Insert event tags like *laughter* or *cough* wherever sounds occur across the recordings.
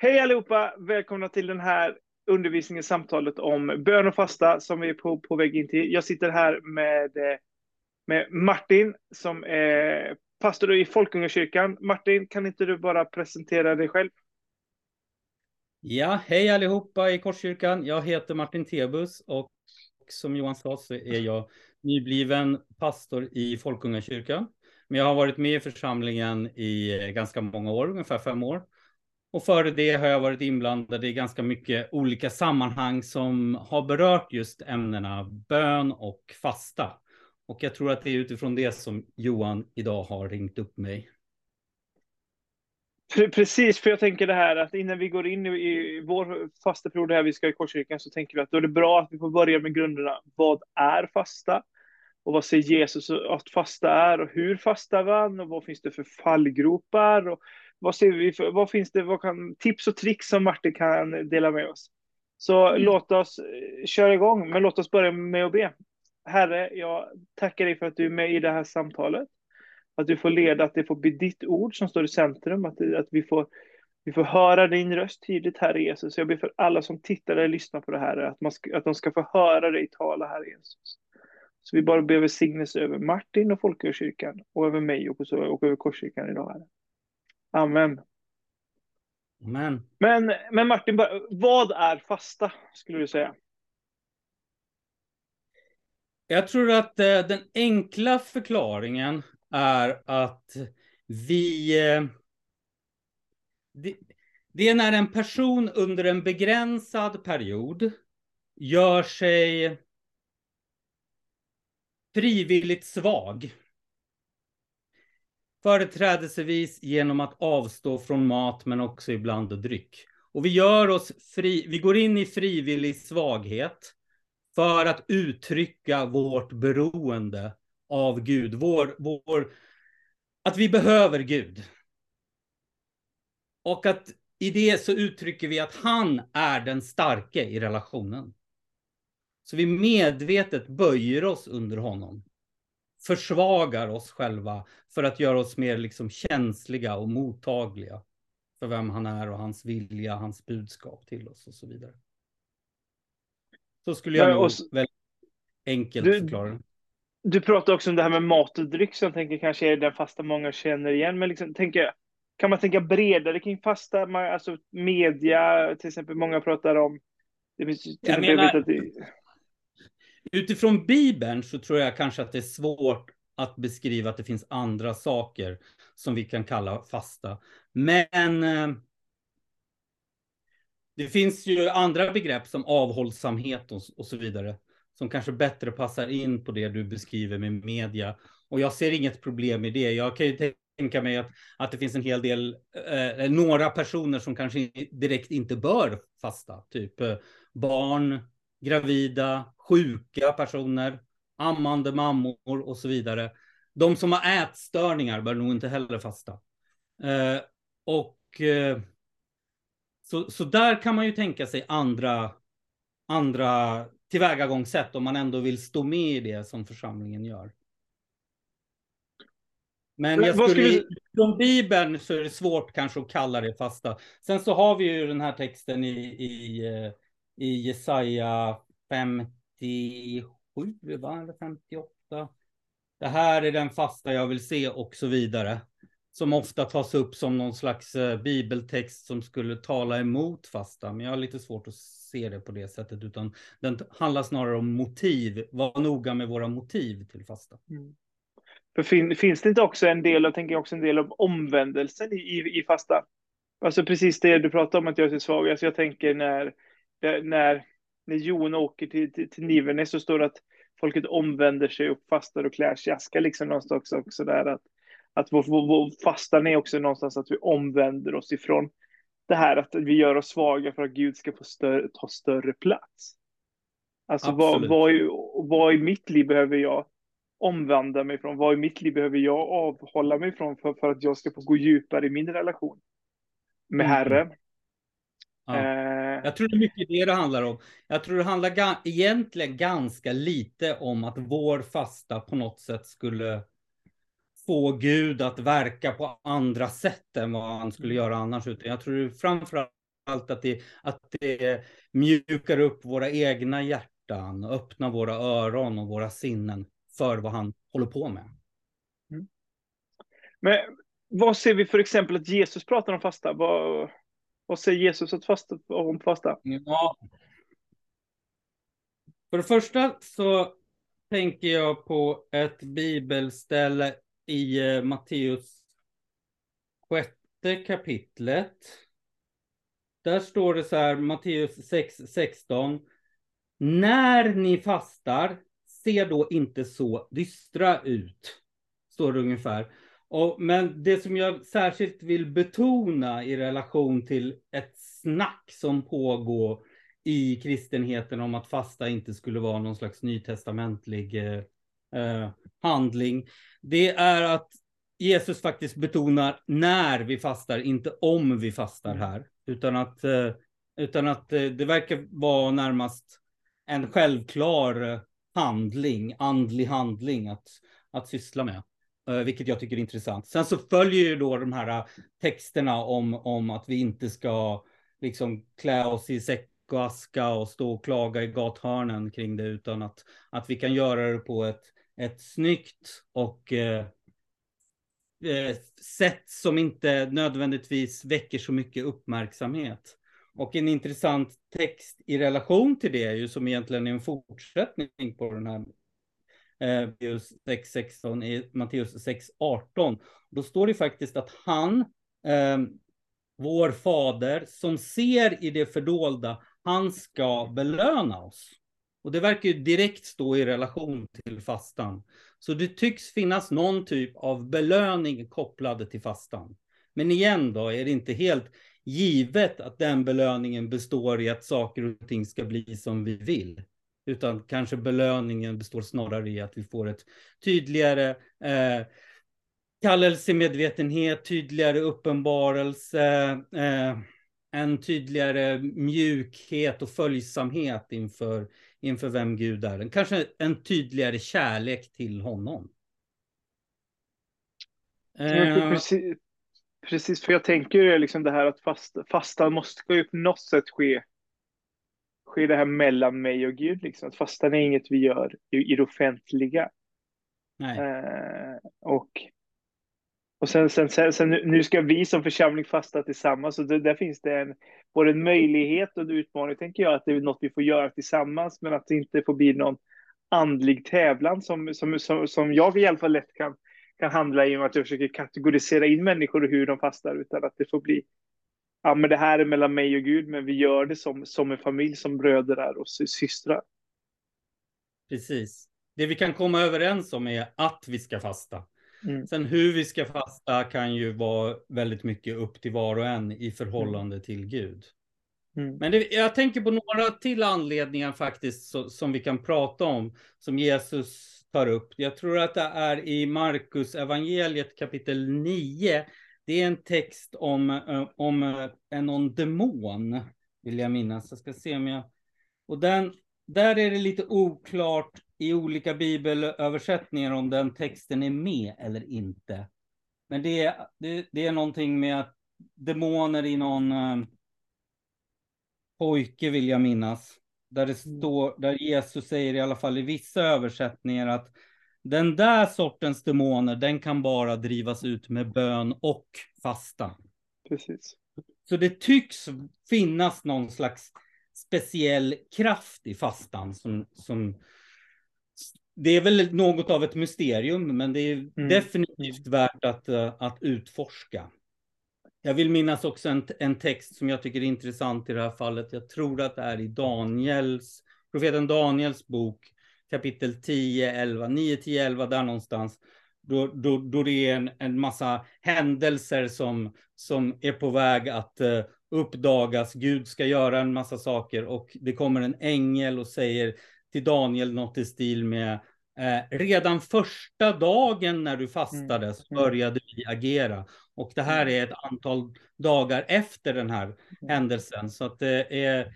Hej allihopa! Välkomna till den här undervisningen, samtalet om bön och fasta som vi är på, på väg in till. Jag sitter här med, med Martin som är pastor i Folkungakyrkan. Martin, kan inte du bara presentera dig själv? Ja, hej allihopa i Korskyrkan. Jag heter Martin Tebus och som Johan sa så är jag nybliven pastor i Folkungakyrkan. Men jag har varit med i församlingen i eh, ganska många år, ungefär fem år. Och före det har jag varit inblandad i ganska mycket olika sammanhang som har berört just ämnena bön och fasta. Och jag tror att det är utifrån det som Johan idag har ringt upp mig. Precis, för jag tänker det här att innan vi går in i vår fasta period här vi ska i Korskyrkan så tänker vi att då är det bra att vi får börja med grunderna. Vad är fasta? Och vad säger Jesus att fasta är och hur fastar man och vad finns det för fallgropar och vad ser vi för, vad finns det, vad kan, tips och tricks som Martin kan dela med oss. Så mm. låt oss eh, köra igång, men låt oss börja med att be. Herre, jag tackar dig för att du är med i det här samtalet. Att du får leda, att det får bli ditt ord som står i centrum, att, att vi, får, vi får höra din röst tydligt, Herre Jesus. Jag ber för alla som tittar eller lyssnar på det här, att, man ska, att de ska få höra dig tala, Herre Jesus. Så vi bara ber välsignelse över Martin och Folkörkyrkan och över mig och, och över Korskyrkan idag, Herre. Amen. Amen. Men, men Martin, vad är fasta, skulle du säga? Jag tror att eh, den enkla förklaringen är att vi... Eh, det, det är när en person under en begränsad period gör sig frivilligt svag. Företrädelsevis genom att avstå från mat men också ibland dryck. Och vi gör oss fri, vi går in i frivillig svaghet för att uttrycka vårt beroende av Gud. Vår, vår, att vi behöver Gud. Och att i det så uttrycker vi att han är den starke i relationen. Så vi medvetet böjer oss under honom försvagar oss själva för att göra oss mer liksom känsliga och mottagliga för vem han är och hans vilja, hans budskap till oss och så vidare. Så skulle jag ja, nog väldigt enkelt du, förklara det. Du pratar också om det här med mat och dryck som jag tänker kanske är den fasta många känner igen. Men liksom, tänker, kan man tänka bredare kring fasta? Alltså media, till exempel, många pratar om... Det finns, jag menar, jag Utifrån Bibeln så tror jag kanske att det är svårt att beskriva att det finns andra saker som vi kan kalla fasta. Men eh, det finns ju andra begrepp som avhållsamhet och, och, så vidare som kanske bättre passar in på det du beskriver med media. Och jag ser inget problem i det. Jag kan ju tänka mig att, att det finns en hel del, eh, eh några personer som kanske direkt inte bör fasta, typ eh, barn, gravida, sjuka personer, ammande mammor och så vidare. De som har ätstörningar bör nog inte heller fasta. Eh, och eh, så, så där kan man ju tänka sig andra, andra tillvägagångssätt om man ändå vill stå med i det som församlingen gör. Men jag skulle, skulle... från Bibeln så är det svårt kanske att kalla det fasta. Sen så har vi ju den här texten i, i, eh, i Jesaja 57, va? eller 58. Det här är den fasta jag vill se och så vidare. Som ofta tas upp som någon slags eh, bibeltext som skulle tala emot fasta. Men jag har lite svårt att se det på det sättet. Utan den handlar snarare om motiv. Var noga med våra motiv till fasta. Mm. För fin, finns det inte också en del, jag tänker också en del av omvändelsen i, i, i fasta? Alltså precis det du pratar om att jag är svag. Alltså jag tänker när, när när Jon åker till, till, till Nivernäs så står det att folket omvänder sig och fastar och klär sig aska liksom någonstans också där att, att vår, vår, vår fastan är också någonstans att vi omvänder oss ifrån det här att vi gör oss svaga för att Gud ska få större, ta större plats. Alltså vad, vad, vad i mitt liv behöver jag omvandla mig från? Vad i mitt liv behöver jag avhålla mig från för, för att jag ska få gå djupare i min relation med mm. Herren? Ja. Eh, jag tror det är mycket det det handlar om. Jag tror det handlar ga egentligen ganska lite om att vår fasta på något sätt skulle få Gud att verka på andra sätt än vad han skulle göra annars. Utan jag tror framförallt allt att det, att det mjukar upp våra egna hjärtan, öppnar våra öron och våra sinnen för vad han håller på med. Mm. Men vad ser vi för exempel att Jesus pratar om fasta? Vad, vad säger Jesus att fasta, om fasta? Ja. För det första så tänker jag på ett bibelställe i eh, Matteus sjätte kapitlet. Där står det så här, Matteus 6, 16. När ni fastar, se då inte så dystra ut. Står det ungefär. Och, men det som jag särskilt vill betona i relation till ett snack som pågår i kristenheten om att fasta inte skulle vara någon slags nytestamentlig eh, eh, handling. Det är att Jesus faktiskt betonar när vi fastar, inte om vi fastar mm. här. Utan att, eh, utan att eh, det verkar vara närmast en självklar handling, andlig handling att, att syssla med. Eh, vilket jag tycker är intressant. Sen så följer ju då de här eh, texterna om, om att vi inte ska liksom klä oss i säck och aska och stå och klaga i gathörnen kring det, utan att, att vi kan göra det på ett, ett snyggt och eh, eh sätt som inte nödvändigtvis väcker så mycket uppmärksamhet. Och en intressant text i relation till det är ju som egentligen är en fortsättning på den här Eh, Matteus 6.16 i Matteus 6.18. Då står det faktiskt att han, eh, vår fader, som ser i det fördolda, han ska belöna oss. Och det verkar ju direkt stå i relation till fastan. Så det tycks finnas någon typ av belöning kopplad till fastan. Men igen då, är det inte helt givet att den belöningen består i att saker och ting ska bli som vi vill. Utan kanske belöningen består snarare i att vi får ett tydligare eh, kallelsemedvetenhet, tydligare uppenbarelse, eh, en tydligare mjukhet och följsamhet inför, inför vem Gud är. Kanske en tydligare kärlek till honom. Eh, precis, precis, för jag tänker liksom det här att fasta, fastan måste ju på något sätt ske, ske det här mellan mig och Gud. Liksom. Att fastan är inget vi gör i, i det offentliga. Eh, och och sen, sen, sen, sen, nu ska vi som församling fasta tillsammans. Och det, där finns det en, både en möjlighet och en utmaning, tänker jag, att det är något vi får göra tillsammans, men att det inte får bli någon andlig tävlan som, som, som, som jag i alla fall lätt kan, kan handla i, och att jag försöker kategorisera in människor och hur de fastar, utan att det får bli, ja men det här är mellan mig och Gud, men vi gör det som, som en familj, som bröder och systrar. Precis. Det vi kan komma överens om är att vi ska fasta. Mm. Sen hur vi ska fasta kan ju vara väldigt mycket upp till var och en i förhållande mm. till Gud. Mm. Men det, jag tänker på några till anledningar faktiskt så, som vi kan prata om, som Jesus tar upp. Jag tror att det är i Markus evangeliet kapitel 9. Det är en text om, eh, om eh, en någon demon, vill jag minnas. Jag ska se om jag... Och den, där är det lite oklart i olika bibelöversättningar om den texten är med eller inte. Men det är, det, det är någonting med att demoner i någon uh, pojke vill jag minnas. Där det mm. står, där Jesus säger i alla fall i vissa översättningar att den där sortens demoner, den kan bara drivas ut med bön och fasta. Precis. Så det tycks finnas någon slags speciell kraft i fastan som, som det är väl något av ett mysterium, men det är mm. definitivt värt att, uh, att utforska. Jag vill minnas också en, en text som jag tycker är intressant i det här fallet. Jag tror att det är i Daniels, profeten Daniels bok, kapitel 10, 11, 9, 10, 11, där någonstans. Då, då, då det är en, en massa händelser som, som är på väg att uh, uppdagas. Gud ska göra en massa saker och det kommer en ängel och säger till Daniel något i stil med eh, redan första dagen när du fastade mm. så mm. började vi agera. Och det här mm. är ett antal dagar efter den här händelsen. Så att det är,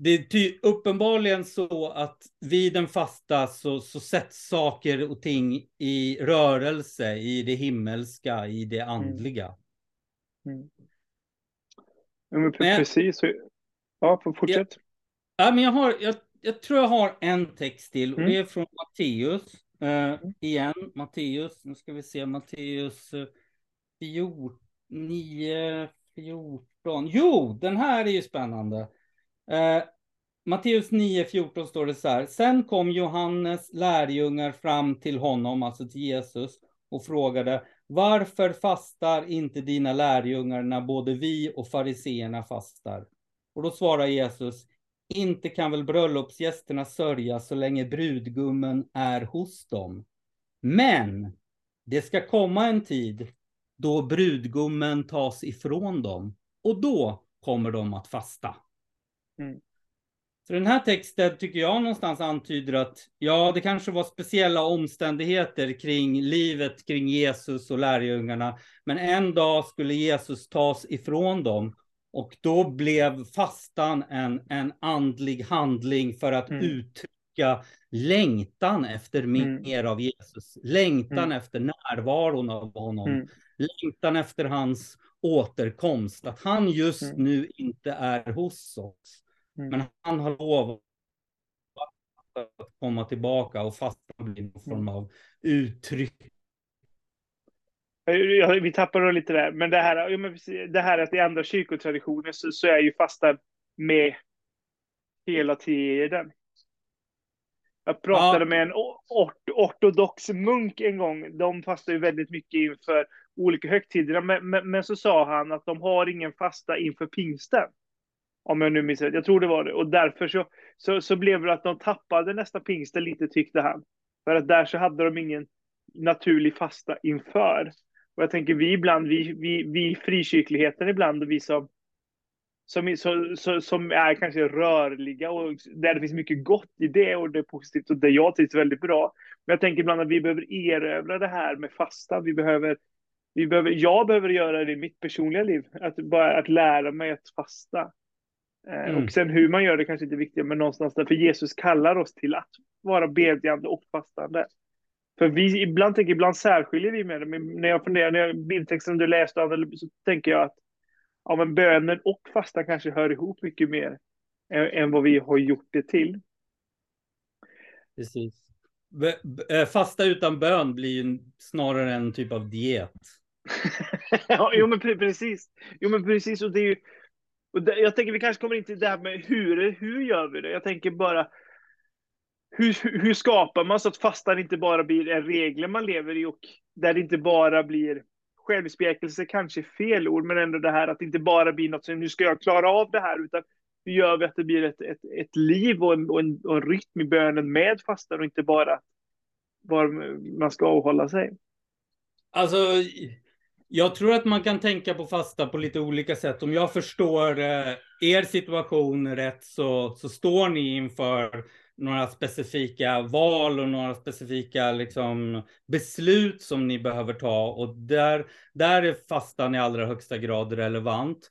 det är uppenbarligen så att vid en fasta så, så sätts saker och ting i rörelse i det himmelska, i det andliga. Mm. Ja, men precis. Ja, fortsätt. Ja, ja, men jag, har, jag, jag tror jag har en text till och mm. det är från Matteus. Uh, igen, Matteus. Nu ska vi se, Matteus 14, 9, 14. Jo, den här är ju spännande. Eh, Matteus 9.14 står det så här. Sen kom Johannes lärjungar fram till honom, alltså till Jesus, och frågade varför fastar inte dina lärjungar när både vi och fariseerna fastar? Och då svarar Jesus, inte kan väl bröllopsgästerna sörja så länge brudgummen är hos dem. Men det ska komma en tid då brudgummen tas ifrån dem och då kommer de att fasta. Mm. Så den här texten tycker jag någonstans antyder att ja, det kanske var speciella omständigheter kring livet kring Jesus och lärjungarna. Men en dag skulle Jesus tas ifrån dem och då blev fastan en, en andlig handling för att mm. uttrycka längtan efter mm. mer av Jesus. Längtan mm. efter närvaron av honom. Mm. Längtan efter hans återkomst. Att han just mm. nu inte är hos oss. Mm. Men han har lovat att komma tillbaka och fastan blir någon form av uttryck. Vi tappar lite där, men det här, det här att i andra kyrkotraditioner så, så är ju fastan med hela tiden. Jag pratade ja. med en ort, ortodox munk en gång. De fastar ju väldigt mycket inför olika högtider, men, men, men, så sa han att de har ingen fasta inför pingsten. Om jag nu minns rätt. Jag tror det var det. Och därför så, så, så blev det att de tappade nästa pingsten lite tyckte han. För att där så hade de ingen naturlig fasta inför. Och jag tänker vi ibland, vi, vi, vi frikyrkligheten ibland och vi som, som, så, så, som är kanske rörliga och där det finns mycket gott i det och det är positivt och det jag trivs väldigt bra. Men jag tänker ibland att vi behöver erövra det här med fasta. Vi behöver, vi behöver, jag behöver göra det i mitt personliga liv. Att, bara, att lära mig att fasta. Eh, mm. Och sen hur man gör det kanske inte är viktigt, men någonstans därför Jesus kallar oss till att vara bedjande och fastande. För vi ibland tänker, ibland särskiljer vi med det, men när jag funderar, när jag bildtexten du läste så tänker jag att ja, men bönen och fasta kanske hör ihop mycket mer än, än vad vi har gjort det till. Precis. Eh, fasta utan bön blir ju snarare en typ av diet. *laughs* ja, jo men precis. Jo men precis, och det är ju och det, jag tänker vi kanske kommer in till det här med hur, hur gör vi det? Jag tänker bara hur, hur skapar man så att fastan inte bara blir en regel man lever i och där det inte bara blir självspjäkelse, kanske fel ord, men ändå det här att det inte bara blir något som nu ska jag klara av det här, utan hur gör vi att det blir ett, ett, ett liv och en, och, en, och en rytm i bönen med fastan och inte bara var man ska avhålla sig? Alltså, jag tror att man kan tänka på fasta på lite olika sätt. Om jag förstår eh, er situation rätt så, så står ni inför några specifika val och några specifika liksom, beslut som ni behöver ta och där, där är fastan i allra högsta grad relevant.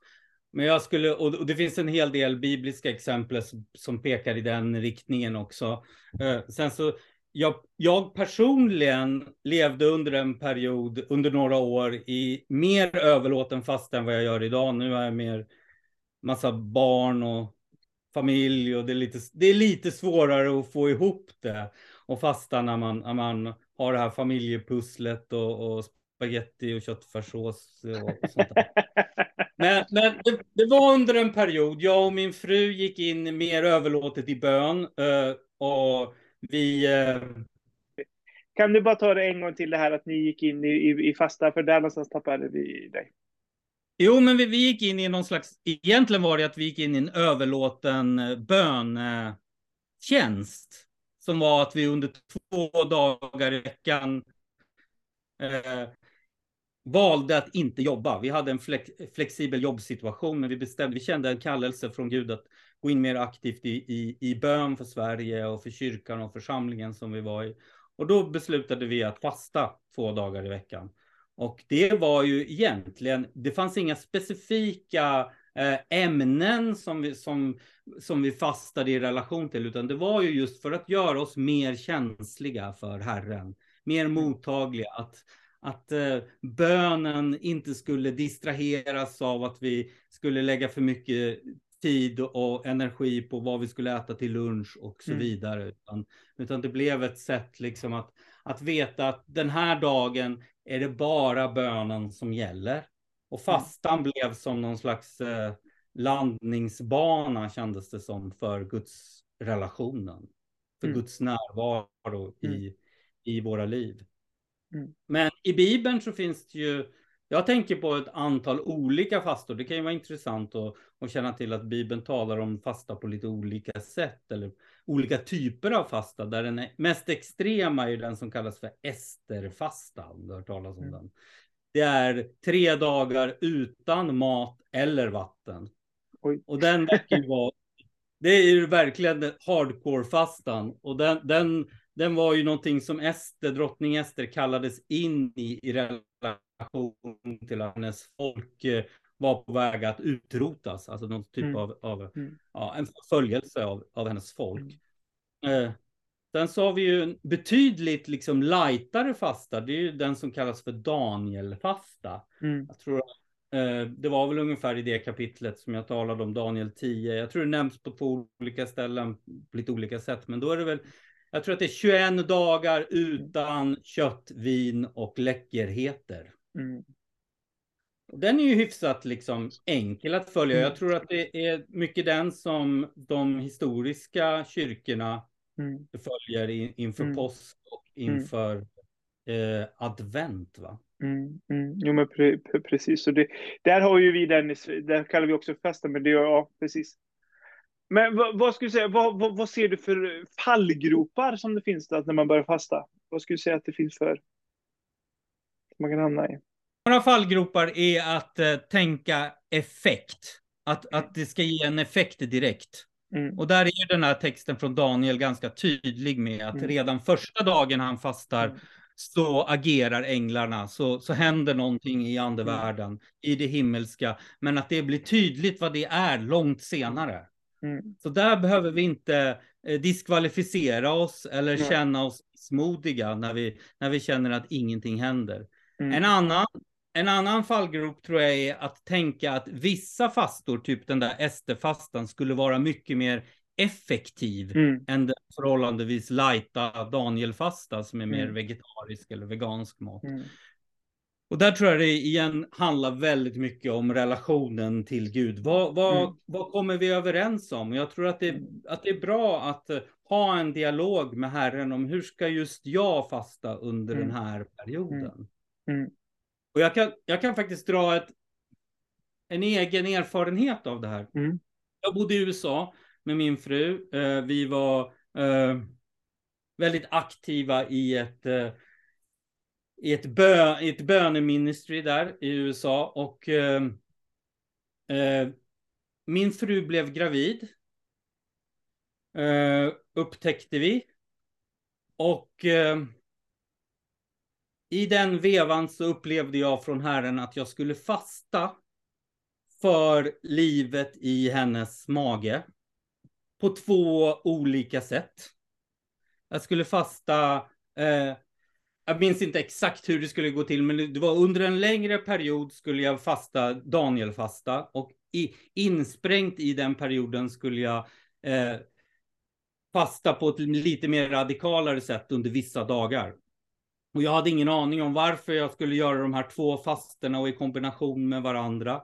Men jag skulle, och det finns en hel del bibliska exempel som pekar i den riktningen också. Eh, sen så jag, jag, personligen levde under en period, under några år, i mer överlåten fasta än vad jag gör idag. Nu är jag mer massa barn och familj och det är lite, det är lite svårare att få ihop det och fasta när man, när man har det här familjepusslet och, och spaghetti och köttfärssås och sånt där. *laughs* Men, men det, det, var under en period, jag och min fru gick in mer överlåtet i bön uh, och vi... Eh... Kan du bara ta det en gång till det här att ni gick in i, i, i fasta, för där någonstans tappade vi dig. Jo, men vi, vi gick in i någon slags, egentligen var det att vi gick in i en överlåten eh, bönetjänst. Som var att vi under två dagar i veckan eh, valde att inte jobba. Vi hade en flex, flexibel jobbsituation, men vi bestämde, vi kände en kallelse från Gud att gå in mer aktivt i, i, i bön för Sverige och för kyrkan och församlingen som vi var i. Och då beslutade vi att fasta två dagar i veckan. Och det var ju egentligen, det fanns inga specifika eh, ämnen som vi, som, som vi fastade i relation till, utan det var ju just för att göra oss mer känsliga för Herren, mer mottagliga, att, att eh, bönen inte skulle distraheras av att vi skulle lägga för mycket tid och energi på vad vi skulle äta till lunch och så mm. vidare. Utan, utan det blev ett sätt liksom att, att veta att den här dagen är det bara bönen som gäller. Och mm. fastan mm. blev som någon slags eh, landningsbana kändes det som för Guds relationen. För mm. Guds närvaro i, mm. i våra liv. Mm. Men i Bibeln så finns det ju, jag tänker på ett antal olika fastor. Det kan ju vara intressant att, att känna till att Bibeln talar om fasta på lite olika sätt eller olika typer av fasta. Där den mest extrema är den som kallas för Esterfasta, om du har hört talas om mm. den. Det är tre dagar utan mat eller vatten. Oj. Och den verkar vara, det är ju verkligen hardcore-fastan. Och den, den den var ju någonting som Ester, drottning Ester kallades in i, i relation till att hennes folk eh, var på väg att utrotas, alltså någon typ mm. av, av mm. ja, en förföljelse av, av hennes folk. Mm. Eh, sen så har vi ju en betydligt liksom lightare fasta, det är ju den som kallas för Danielfasta. Mm. Jag tror eh, det var väl ungefär i det kapitlet som jag talade om, Daniel 10. Jag tror det nämns på två olika ställen på lite olika sätt, men då är det väl jag tror att det är 21 dagar utan kött, vin och läckerheter. Mm. Den är ju hyfsat liksom enkel att följa. Jag mm. tror att det är mycket den som de historiska kyrkorna mm. följer inför mm. påsk och mm. inför eh, advent. Va? Mm, mm. Jo, men pre precis. Och det, där har ju vi den, där kallar vi också fasta, men det är ja, precis. Men vad, vad skulle du säga, vad, vad, vad, ser du för fallgropar som det finns där när man börjar fasta? Vad skulle du säga att det finns för man kan hamna i? Några fallgropar är att uh, tänka effekt. Att, att det ska ge en effekt direkt. Mm. Och där är den här texten från Daniel ganska tydlig med att mm. redan första dagen han fastar mm. så agerar änglarna, så, så händer någonting i andevärlden, mm. i det himmelska. Men att det blir tydligt vad det är långt senare. Mm. Så där behöver vi inte eh, diskvalificera oss eller Nej. känna oss smodiga när vi, när vi känner att ingenting händer. Mm. En, annan, en annan fallgrop tror jag är att tänka att vissa fastor, typ den där Ester-fastan, skulle vara mycket mer effektiv mm. än den förhållandevis lighta Daniel-fasta som är mer mm. vegetarisk eller vegansk mat. Och där tror jag det igen handlar väldigt mycket om relationen till Gud. Vad, vad, mm. vad kommer vi överens om? Jag tror att det, att det är bra att eh, ha en dialog med Herren om hur ska just jag fasta under mm. den här perioden. Mm. mm. Och jag kan, jag kan faktiskt dra ett, en egen erfarenhet av det här. Mm. Jag bodde i USA med min fru. Eh, vi var eh, väldigt aktiva i ett i ett, bö, ett böneministry där i USA och eh, eh, min fru blev gravid. Eh, upptäckte vi. Och eh, i den vevan så upplevde jag från Herren att jag skulle fasta för livet i hennes mage på två olika sätt. Jag skulle fasta eh, jag minns inte exakt hur det skulle gå till, men det var under en längre period skulle jag fasta Daniel-fasta och i, insprängt i den perioden skulle jag eh, fasta på ett lite mer radikalare sätt under vissa dagar. Och jag hade ingen aning om varför jag skulle göra de här två fasterna och i kombination med varandra.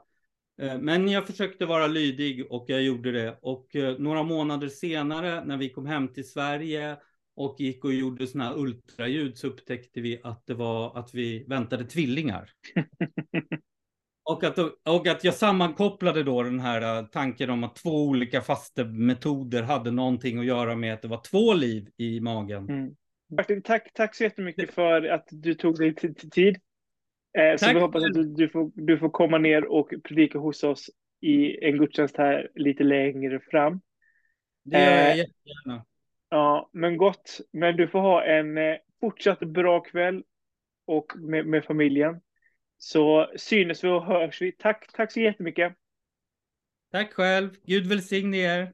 Eh, men jag försökte vara lydig och jag gjorde det. Och eh, några månader senare när vi kom hem till Sverige och gick och gjorde sådana här ultraljud så upptäckte vi att det var att vi väntade tvillingar. *laughs* och, att, och att jag sammankopplade då den här äh, tanken om att två olika fastemetoder hade någonting att göra med att det var två liv i magen. Mm. Martin, tack, tack så jättemycket för att du tog dig tid. Eh, så vi hoppas att du, du, får, du får komma ner och predika hos oss i en gudstjänst här lite längre fram. Det gör jag eh, jättegärna. Ja, men gott. Men du får ha en eh, fortsatt bra kväll och med, med familjen. Så synes vi och hörs vi. Tack, tack så jättemycket. Tack själv. Gud välsigne er.